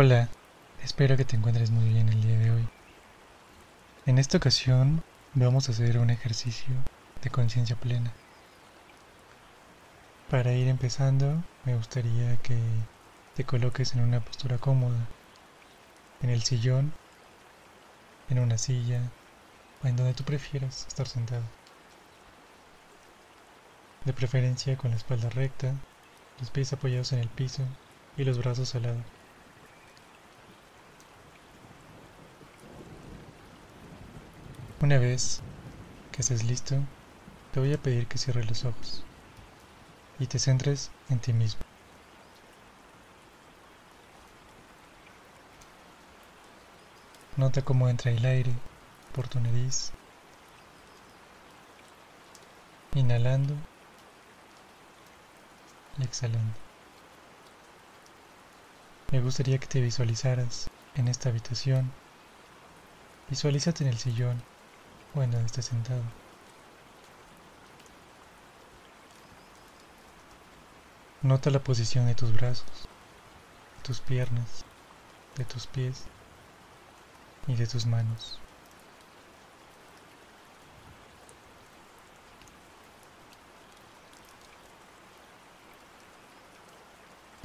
Hola, espero que te encuentres muy bien el día de hoy. En esta ocasión vamos a hacer un ejercicio de conciencia plena. Para ir empezando, me gustaría que te coloques en una postura cómoda, en el sillón, en una silla o en donde tú prefieras estar sentado. De preferencia con la espalda recta, los pies apoyados en el piso y los brazos al lado. Una vez que estés listo, te voy a pedir que cierres los ojos y te centres en ti mismo. Nota cómo entra el aire por tu nariz, inhalando y exhalando. Me gustaría que te visualizaras en esta habitación. Visualízate en el sillón o en donde estés sentado. Nota la posición de tus brazos, de tus piernas, de tus pies y de tus manos.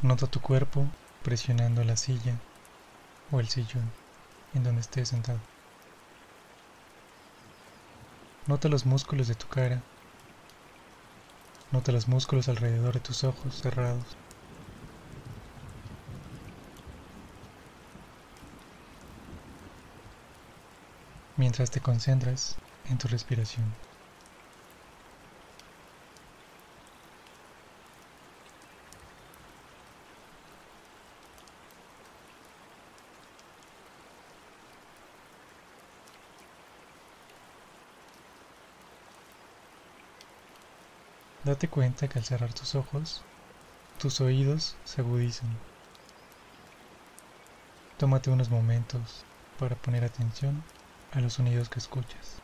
Nota tu cuerpo presionando la silla o el sillón en donde estés sentado. Nota los músculos de tu cara. Nota los músculos alrededor de tus ojos cerrados. Mientras te concentras en tu respiración. Date cuenta que al cerrar tus ojos, tus oídos se agudizan. Tómate unos momentos para poner atención a los sonidos que escuchas.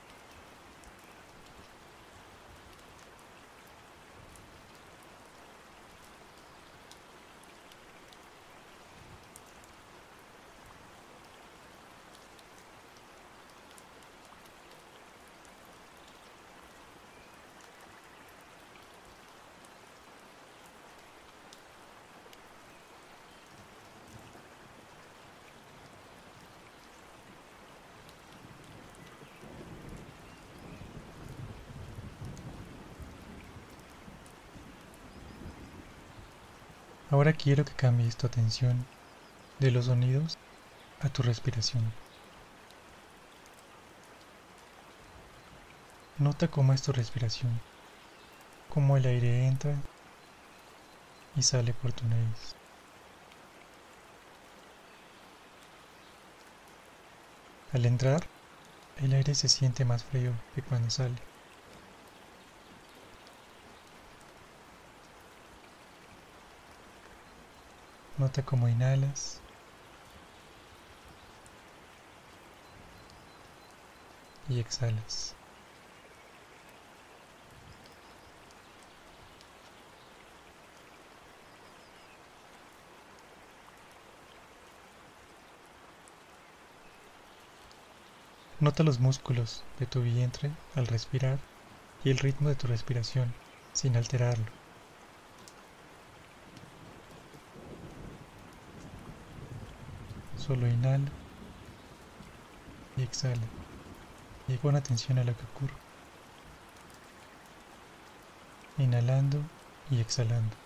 Ahora quiero que cambies tu atención de los sonidos a tu respiración. Nota cómo es tu respiración, cómo el aire entra y sale por tu nariz. Al entrar, el aire se siente más frío que cuando sale. Nota cómo inhalas. Y exhalas. Nota los músculos de tu vientre al respirar y el ritmo de tu respiración sin alterarlo. Solo inhala y exhala. Y pon atención a lo que ocurre. Inhalando y exhalando.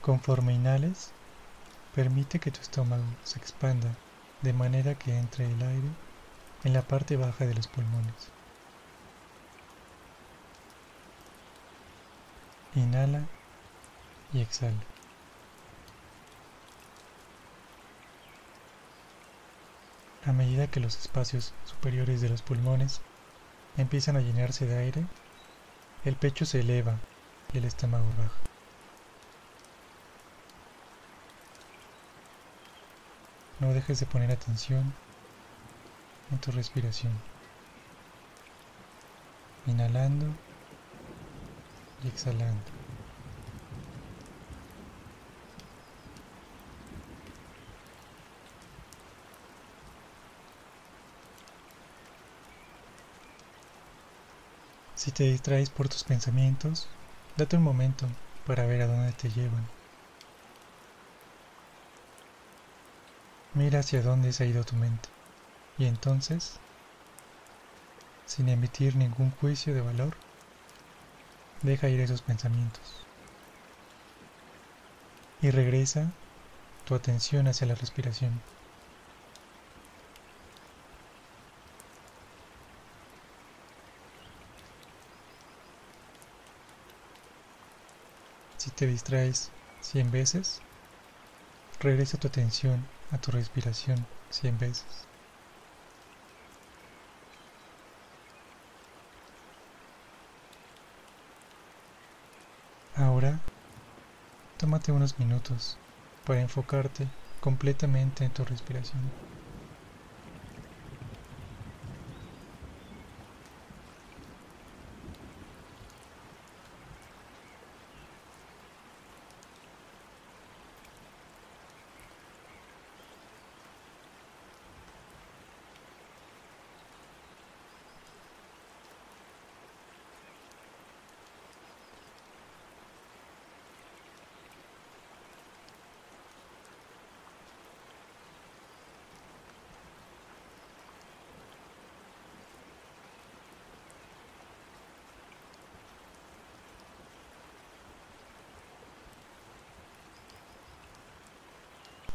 Conforme inhales, permite que tu estómago se expanda de manera que entre el aire en la parte baja de los pulmones. Inhala y exhala. A medida que los espacios superiores de los pulmones empiezan a llenarse de aire, el pecho se eleva y el estómago baja. No dejes de poner atención en tu respiración. Inhalando y exhalando. Si te distraes por tus pensamientos, date un momento para ver a dónde te llevan. Mira hacia dónde se ha ido tu mente y entonces, sin emitir ningún juicio de valor, deja ir esos pensamientos y regresa tu atención hacia la respiración. Si te distraes 100 veces, regresa tu atención a tu respiración 100 veces. Ahora, tómate unos minutos para enfocarte completamente en tu respiración.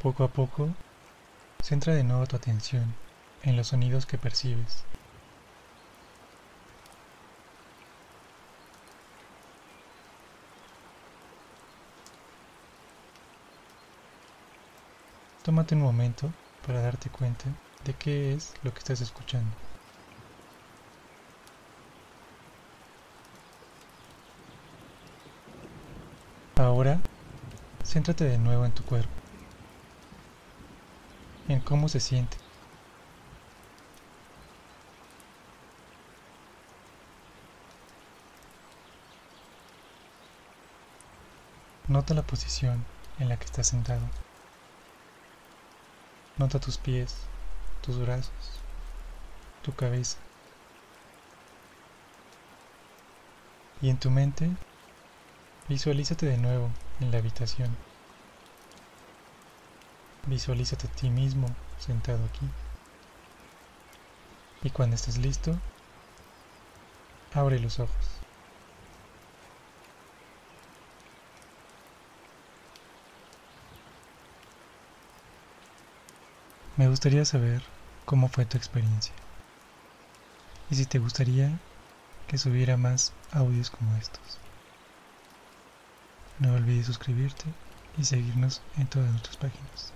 Poco a poco, centra de nuevo tu atención en los sonidos que percibes. Tómate un momento para darte cuenta de qué es lo que estás escuchando. Ahora, céntrate de nuevo en tu cuerpo en cómo se siente. Nota la posición en la que estás sentado. Nota tus pies, tus brazos, tu cabeza. Y en tu mente, visualízate de nuevo en la habitación. Visualízate a ti mismo sentado aquí. Y cuando estés listo, abre los ojos. Me gustaría saber cómo fue tu experiencia. Y si te gustaría que subiera más audios como estos. No olvides suscribirte y seguirnos en todas nuestras páginas.